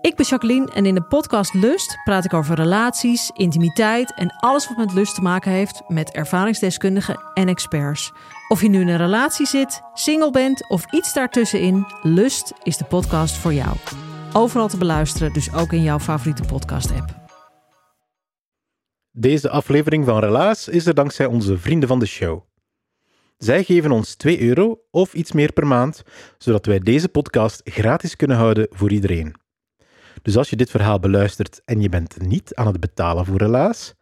Ik ben Jacqueline en in de podcast Lust praat ik over relaties, intimiteit en alles wat met lust te maken heeft met ervaringsdeskundigen en experts. Of je nu in een relatie zit, single bent of iets daartussenin, Lust is de podcast voor jou. Overal te beluisteren, dus ook in jouw favoriete podcast-app. Deze aflevering van Relaas is er dankzij onze vrienden van de show. Zij geven ons 2 euro of iets meer per maand, zodat wij deze podcast gratis kunnen houden voor iedereen. Dus als je dit verhaal beluistert en je bent niet aan het betalen voor Relaas,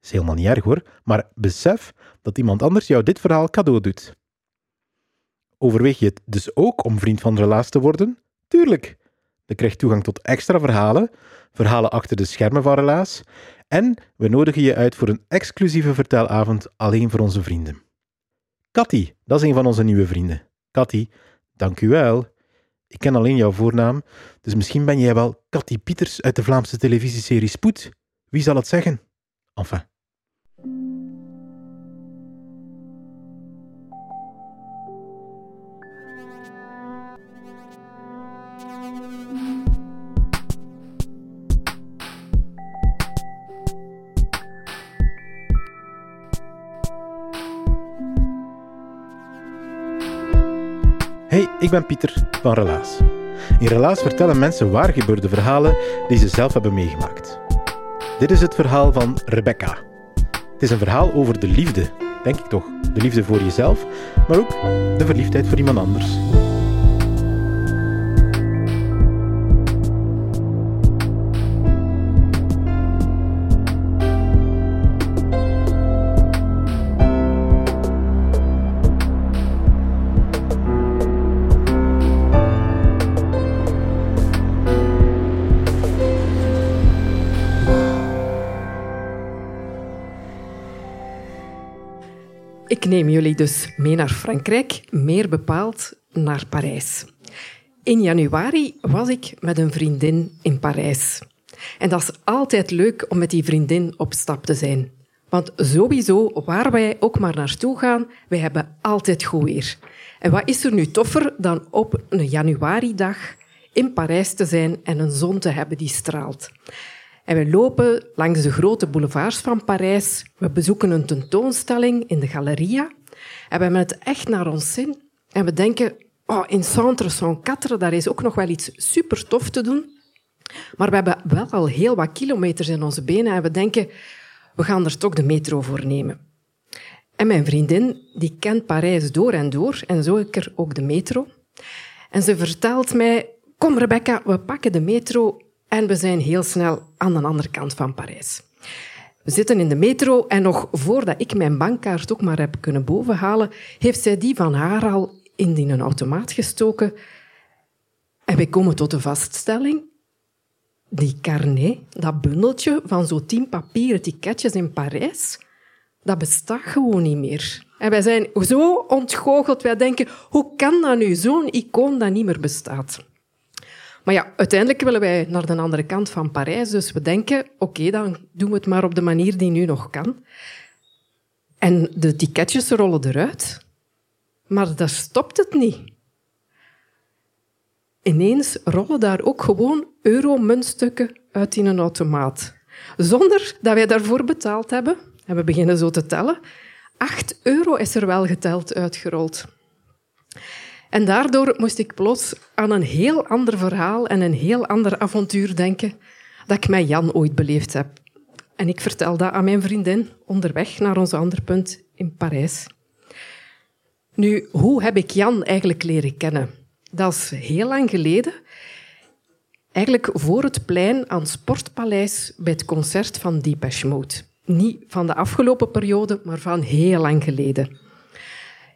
is helemaal niet erg hoor, maar besef dat iemand anders jou dit verhaal cadeau doet. Overweeg je het dus ook om vriend van Relaas te worden? Tuurlijk! Je krijgt toegang tot extra verhalen, verhalen achter de schermen van Relaas en we nodigen je uit voor een exclusieve vertelavond alleen voor onze vrienden. Cathy, dat is een van onze nieuwe vrienden. Cathy, dank u wel. Ik ken alleen jouw voornaam, dus misschien ben jij wel Cathy Pieters uit de Vlaamse televisieserie Spoed. Wie zal het zeggen? Enfin. Ik ben Pieter van Relaas. In Relaas vertellen mensen waar gebeurde verhalen die ze zelf hebben meegemaakt. Dit is het verhaal van Rebecca. Het is een verhaal over de liefde, denk ik toch. De liefde voor jezelf, maar ook de verliefdheid voor iemand anders. Ik neem jullie dus mee naar Frankrijk, meer bepaald naar Parijs. In januari was ik met een vriendin in Parijs. En dat is altijd leuk om met die vriendin op stap te zijn. Want sowieso, waar wij ook maar naartoe gaan, wij hebben altijd goed weer. En wat is er nu toffer dan op een januaridag in Parijs te zijn en een zon te hebben die straalt? En we lopen langs de grote boulevards van Parijs. We bezoeken een tentoonstelling in de Galleria. En we hebben het echt naar ons zin. En we denken, oh, in Centre Saint-Quatre, daar is ook nog wel iets super tof te doen. Maar we hebben wel al heel wat kilometers in onze benen en we denken, we gaan er toch de metro voor nemen. En mijn vriendin, die kent Parijs door en door, en zo er ook de metro. En ze vertelt mij, kom Rebecca, we pakken de metro en we zijn heel snel aan de andere kant van Parijs. We zitten in de metro en nog voordat ik mijn bankkaart ook maar heb kunnen bovenhalen, heeft zij die van haar al in een automaat gestoken. En wij komen tot de vaststelling, die carnet, dat bundeltje van zo'n tien papieren ticketjes in Parijs, dat bestaat gewoon niet meer. En wij zijn zo ontgoocheld, wij denken, hoe kan dat nu, zo'n icoon dat niet meer bestaat? Maar ja, uiteindelijk willen wij naar de andere kant van Parijs. Dus we denken, oké, dan doen we het maar op de manier die nu nog kan. En de ticketjes rollen eruit. Maar daar stopt het niet. Ineens rollen daar ook gewoon euro-muntstukken uit in een automaat. Zonder dat wij daarvoor betaald hebben. En we beginnen zo te tellen. 8 euro is er wel geteld uitgerold. En daardoor moest ik plots aan een heel ander verhaal en een heel ander avontuur denken dat ik met Jan ooit beleefd heb. En ik vertel dat aan mijn vriendin onderweg naar ons ander punt in Parijs. Nu, hoe heb ik Jan eigenlijk leren kennen? Dat is heel lang geleden. Eigenlijk voor het plein aan Sportpaleis bij het concert van Depeche Mode. Niet van de afgelopen periode, maar van heel lang geleden.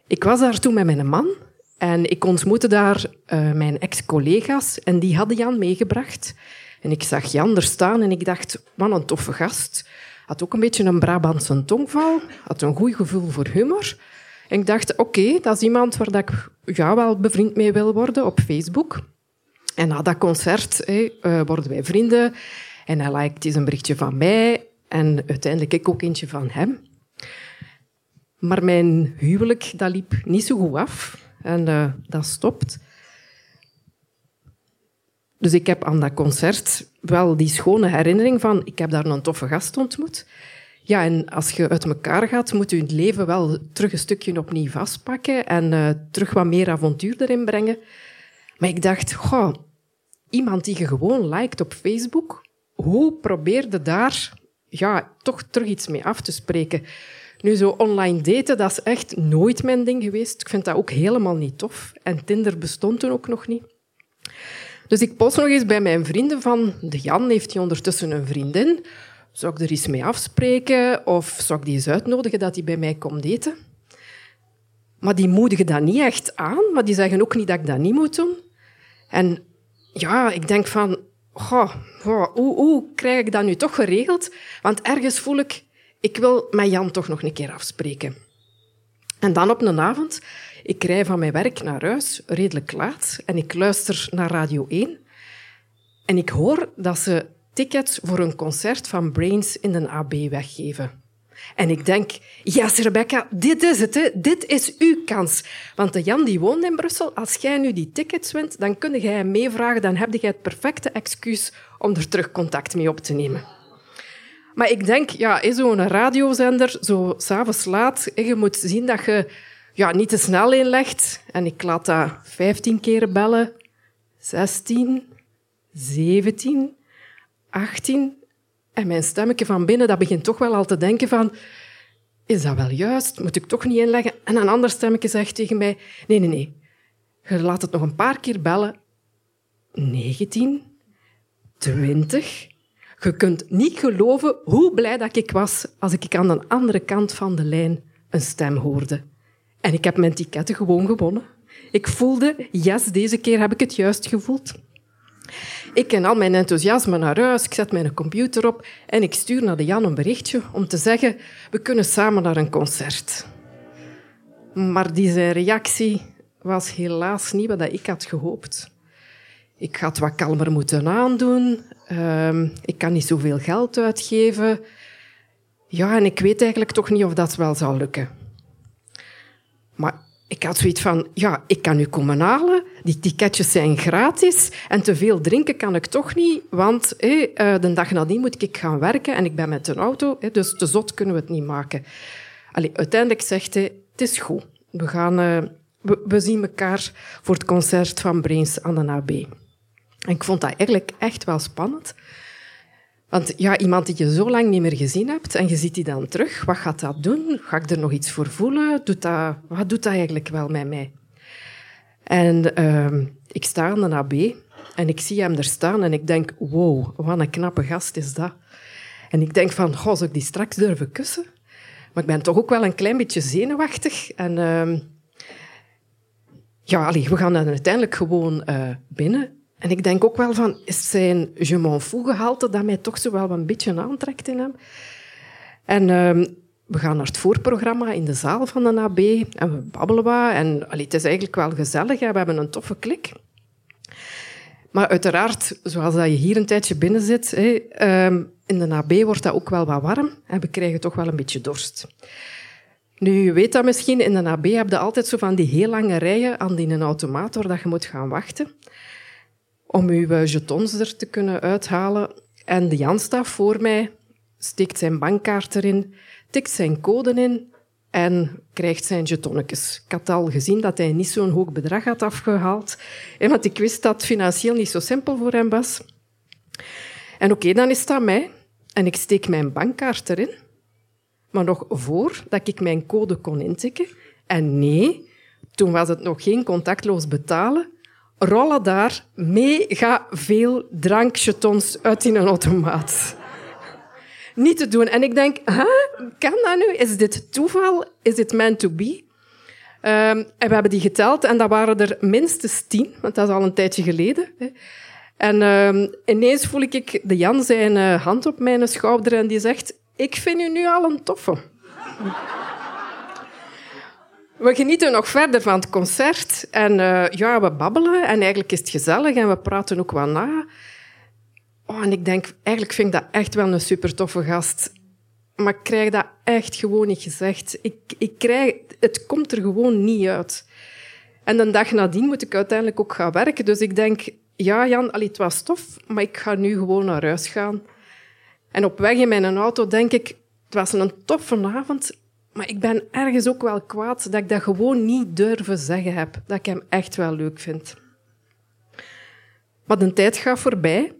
Ik was daar toen met mijn man en ik ontmoette daar uh, mijn ex-collega's en die hadden Jan meegebracht. En ik zag Jan er staan en ik dacht, wat een toffe gast. Had ook een beetje een Brabantse tongval, had een goed gevoel voor humor. En ik dacht, oké, dat is iemand waar ik ja, wel bevriend mee wil worden op Facebook. En na dat concert uh, worden wij vrienden. En hij liked eens een berichtje van mij. En uiteindelijk ik ook eentje van hem. Maar mijn huwelijk dat liep niet zo goed af. En uh, dat stopt. Dus ik heb aan dat concert wel die schone herinnering van, ik heb daar een toffe gast ontmoet. Ja, en als je uit elkaar gaat, moet je het leven wel terug een stukje opnieuw vastpakken en uh, terug wat meer avontuur erin brengen. Maar ik dacht, goh, iemand die je gewoon liked op Facebook, hoe probeerde daar ja, toch terug iets mee af te spreken? Nu, zo online daten, dat is echt nooit mijn ding geweest. Ik vind dat ook helemaal niet tof. En Tinder bestond toen ook nog niet. Dus ik post nog eens bij mijn vrienden van... De Jan heeft hij ondertussen een vriendin. Zou ik er eens mee afspreken? Of zou ik die eens uitnodigen dat hij bij mij komt eten? Maar die moedigen dat niet echt aan. Maar die zeggen ook niet dat ik dat niet moet doen. En ja, ik denk van... Goh, hoe, hoe krijg ik dat nu toch geregeld? Want ergens voel ik ik wil met Jan toch nog een keer afspreken. En dan op een avond, ik rij van mijn werk naar huis, redelijk laat, en ik luister naar Radio 1. En ik hoor dat ze tickets voor een concert van Brains in de AB weggeven. En ik denk, yes Rebecca, dit is het, hè. dit is uw kans. Want de Jan die woont in Brussel, als jij nu die tickets wint, dan kun jij hem meevragen, dan heb je het perfecte excuus om er terug contact mee op te nemen. Maar ik denk, ja, zo'n radiozender, zo s'avonds laat, je moet zien dat je ja, niet te snel inlegt. En ik laat dat 15 keer bellen, 16, 17, 18. En mijn stemmetje van binnen, dat begint toch wel al te denken van... Is dat wel juist? Moet ik toch niet inleggen? En een ander stemmetje zegt tegen mij... Nee, nee, nee. Je laat het nog een paar keer bellen. 19, 20, je kunt niet geloven hoe blij dat ik was als ik aan de andere kant van de lijn een stem hoorde. En ik heb mijn ticketten gewoon gewonnen. Ik voelde, yes, deze keer heb ik het juist gevoeld. Ik ken al mijn enthousiasme naar huis, ik zet mijn computer op en ik stuur naar de Jan een berichtje om te zeggen, we kunnen samen naar een concert. Maar die reactie was helaas niet wat ik had gehoopt. Ik had wat kalmer moeten aandoen. Um, ik kan niet zoveel geld uitgeven. Ja, en ik weet eigenlijk toch niet of dat wel zal lukken. Maar ik had zoiets van, ja, ik kan u komen halen. Die ticketjes zijn gratis. En te veel drinken kan ik toch niet, want uh, de dag nadien moet ik gaan werken en ik ben met een auto, dus te zot kunnen we het niet maken. Allee, uiteindelijk zegt hij, het is goed. We, gaan, uh, we, we zien elkaar voor het concert van Brains aan de AB. En ik vond dat eigenlijk echt wel spannend. Want ja, iemand die je zo lang niet meer gezien hebt en je ziet die dan terug, wat gaat dat doen? Ga ik er nog iets voor voelen? Doet dat, wat doet dat eigenlijk wel met mij? En uh, ik sta aan de AB en ik zie hem er staan en ik denk, wow, wat een knappe gast is dat. En ik denk van, goh, zou ik die straks durven kussen? Maar ik ben toch ook wel een klein beetje zenuwachtig. En uh, ja, allee, we gaan dan uiteindelijk gewoon uh, binnen. En ik denk ook wel van, is zijn je m'en fous gehalte dat mij toch zo wel een beetje aantrekt in hem. En uh, we gaan naar het voorprogramma in de zaal van de AB en we babbelen wat. En allee, het is eigenlijk wel gezellig, hè. we hebben een toffe klik. Maar uiteraard, zoals dat je hier een tijdje binnen zit, uh, in de AB wordt dat ook wel wat warm en we krijgen toch wel een beetje dorst. Nu, je weet dat misschien, in de AB heb je altijd zo van die heel lange rijen aan die waar dat je moet gaan wachten om uw jetons er te kunnen uithalen. En de Jan staat voor mij, steekt zijn bankkaart erin, tikt zijn code in en krijgt zijn jetonnetjes. Ik had al gezien dat hij niet zo'n hoog bedrag had afgehaald, want ik wist dat financieel niet zo simpel voor hem was. En oké, dan is aan mij. En ik steek mijn bankkaart erin. Maar nog voordat ik mijn code kon intikken, en nee, toen was het nog geen contactloos betalen, rollen daar mega veel drankjetons uit in een automaat. Niet te doen. En ik denk, huh? kan dat nu? Is dit toeval? Is dit meant to be? Um, en we hebben die geteld en dat waren er minstens tien, want dat is al een tijdje geleden. Hè. En um, ineens voel ik de Jan zijn uh, hand op mijn schouder en die zegt, ik vind u nu al een toffe. We genieten nog verder van het concert. En uh, ja, we babbelen en eigenlijk is het gezellig en we praten ook wat na. Oh, en ik denk, eigenlijk vind ik dat echt wel een super toffe gast. Maar ik krijg dat echt gewoon niet gezegd. Ik, ik krijg, het komt er gewoon niet uit. En de dag nadien moet ik uiteindelijk ook gaan werken. Dus ik denk, ja Jan, allee, het was tof, maar ik ga nu gewoon naar huis gaan. En op weg in mijn auto denk ik, het was een toffe avond, maar ik ben ergens ook wel kwaad dat ik dat gewoon niet durven zeggen heb. Dat ik hem echt wel leuk vind. Maar de tijd gaat voorbij.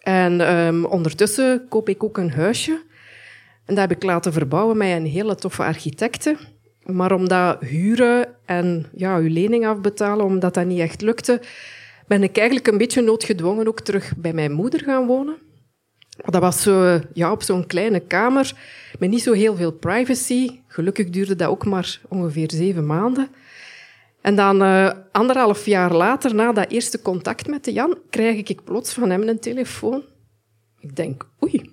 En um, ondertussen koop ik ook een huisje. En dat heb ik laten verbouwen met een hele toffe architecte. Maar omdat huren en ja, uw lening afbetalen, omdat dat niet echt lukte, ben ik eigenlijk een beetje noodgedwongen ook terug bij mijn moeder gaan wonen. Dat was zo, ja, op zo'n kleine kamer met niet zo heel veel privacy. Gelukkig duurde dat ook maar ongeveer zeven maanden. En dan uh, anderhalf jaar later, na dat eerste contact met de Jan, krijg ik plots van hem een telefoon. Ik denk, oei,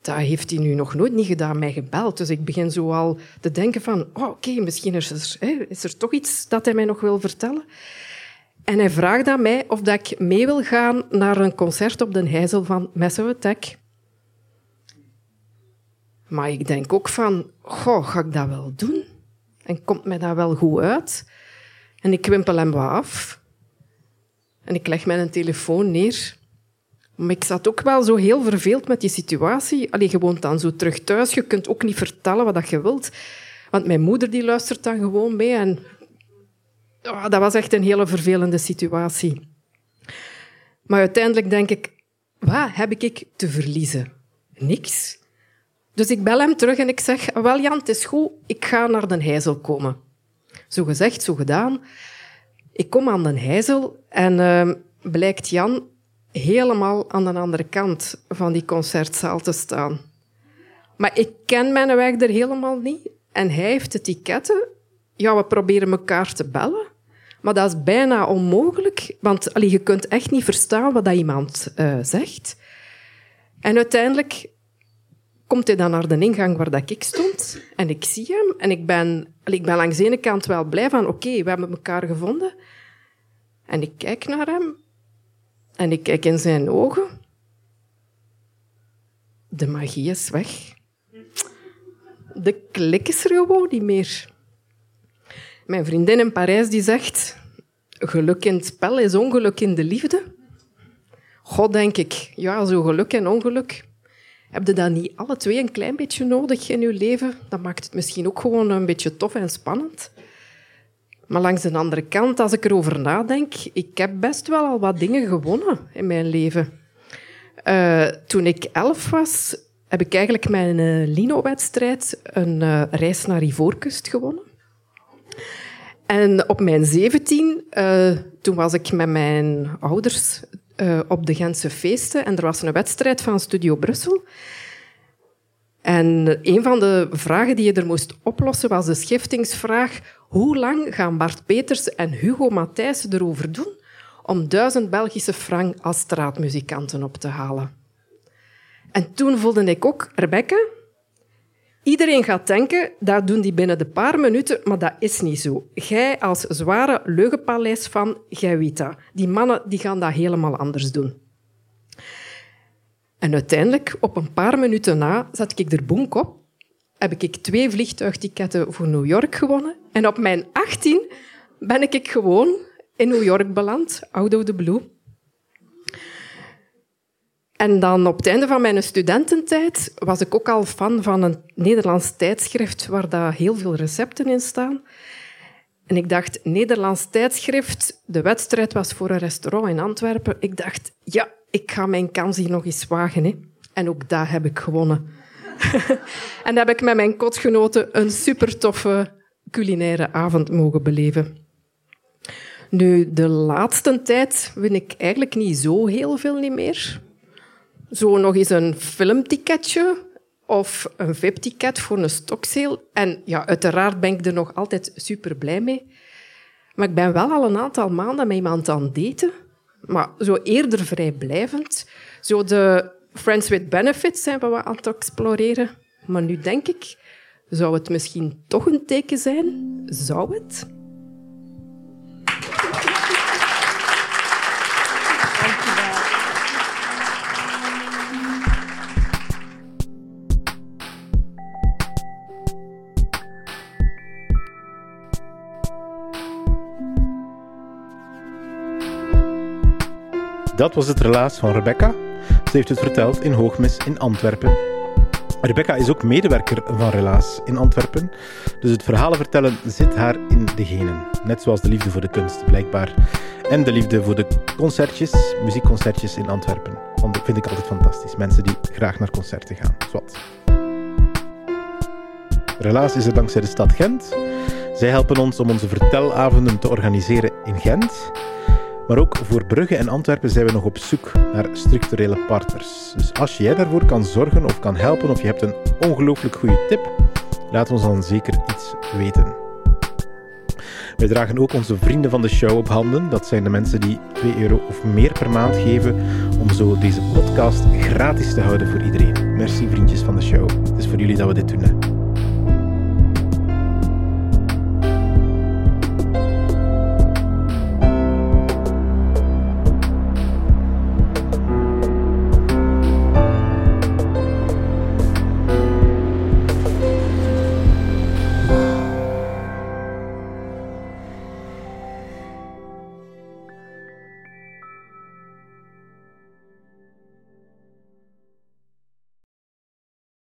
dat heeft hij nu nog nooit niet gedaan, mij gebeld. Dus ik begin zo al te denken van, oh, oké, misschien is er, is er toch iets dat hij mij nog wil vertellen. En hij vraagt aan mij of dat ik mee wil gaan naar een concert op de Heizel van Attack. Maar ik denk ook van, goh, ga ik dat wel doen? En komt mij dat wel goed uit? En ik wimpel hem wat af. En ik leg mijn telefoon neer. Maar ik zat ook wel zo heel verveeld met die situatie. Allee, je woont dan zo terug thuis. Je kunt ook niet vertellen wat je wilt. Want mijn moeder die luistert dan gewoon mee. En oh, dat was echt een hele vervelende situatie. Maar uiteindelijk denk ik, wat heb ik te verliezen? Niks. Dus ik bel hem terug en ik zeg, wel Jan, het is goed, ik ga naar Den Heizel komen. Zo gezegd, zo gedaan. Ik kom aan Den Heizel en uh, blijkt Jan helemaal aan de andere kant van die concertzaal te staan. Maar ik ken mijn weg er helemaal niet. En hij heeft de ticketten. Ja, we proberen elkaar te bellen. Maar dat is bijna onmogelijk, want je kunt echt niet verstaan wat dat iemand uh, zegt. En uiteindelijk komt hij dan naar de ingang waar dat ik stond. En ik zie hem. En ik ben, ik ben langs de ene kant wel blij van, oké, we hebben elkaar gevonden. En ik kijk naar hem. En ik kijk in zijn ogen. De magie is weg. De klik is er gewoon niet meer. Mijn vriendin in Parijs die zegt... Geluk in het spel is ongeluk in de liefde. God, denk ik. Ja, zo geluk en ongeluk. Heb je dat niet alle twee een klein beetje nodig in je leven? Dat maakt het misschien ook gewoon een beetje tof en spannend. Maar langs de andere kant, als ik erover nadenk, ik heb best wel al wat dingen gewonnen in mijn leven. Uh, toen ik elf was, heb ik eigenlijk mijn uh, Lino-wedstrijd een uh, reis naar Ivoorkust gewonnen. En op mijn zeventien, toen was ik met mijn ouders uh, op de Gentse feesten en er was een wedstrijd van Studio Brussel. En een van de vragen die je er moest oplossen was de schiftingsvraag hoe lang gaan Bart Peters en Hugo Matthijs erover doen om duizend Belgische frank als straatmuzikanten op te halen? En toen voelde ik ook, Rebecca, Iedereen gaat denken, dat doen die binnen de paar minuten, maar dat is niet zo. Jij als zware leugenpaleis van, jij. Die mannen die gaan dat helemaal anders doen. En uiteindelijk, op een paar minuten na, zat ik er boenk op, heb ik twee vliegtuigtiketten voor New York gewonnen. En op mijn 18 ben ik gewoon in New York beland, out of the blue. En dan op het einde van mijn studententijd was ik ook al fan van een Nederlands tijdschrift waar daar heel veel recepten in staan. En ik dacht, Nederlands tijdschrift, de wedstrijd was voor een restaurant in Antwerpen. Ik dacht, ja, ik ga mijn kans hier nog eens wagen. Hè. En ook daar heb ik gewonnen. en heb ik met mijn kotgenoten een super toffe culinaire avond mogen beleven. Nu, de laatste tijd win ik eigenlijk niet zo heel veel niet meer zo nog eens een filmticketje of een VIP-ticket voor een stoksale. En ja, uiteraard ben ik er nog altijd super blij mee. Maar ik ben wel al een aantal maanden met iemand aan het daten. Maar zo eerder vrijblijvend. Zo de Friends with Benefits zijn we wat aan het exploreren. Maar nu denk ik, zou het misschien toch een teken zijn? Zou het? Dat was het relaas van Rebecca. Ze heeft het verteld in Hoogmis in Antwerpen. Rebecca is ook medewerker van Relaas in Antwerpen, dus het verhalen vertellen zit haar in de genen. Net zoals de liefde voor de kunst, blijkbaar. En de liefde voor de concertjes, muziekconcertjes in Antwerpen. Want dat vind ik altijd fantastisch. Mensen die graag naar concerten gaan. Zwat. Relaas is er dankzij de stad Gent. Zij helpen ons om onze vertelavonden te organiseren in Gent. Maar ook voor Brugge en Antwerpen zijn we nog op zoek naar structurele partners. Dus als jij daarvoor kan zorgen of kan helpen of je hebt een ongelooflijk goede tip, laat ons dan zeker iets weten. Wij dragen ook onze vrienden van de show op handen. Dat zijn de mensen die 2 euro of meer per maand geven om zo deze podcast gratis te houden voor iedereen. Merci vriendjes van de show. Het is voor jullie dat we dit doen.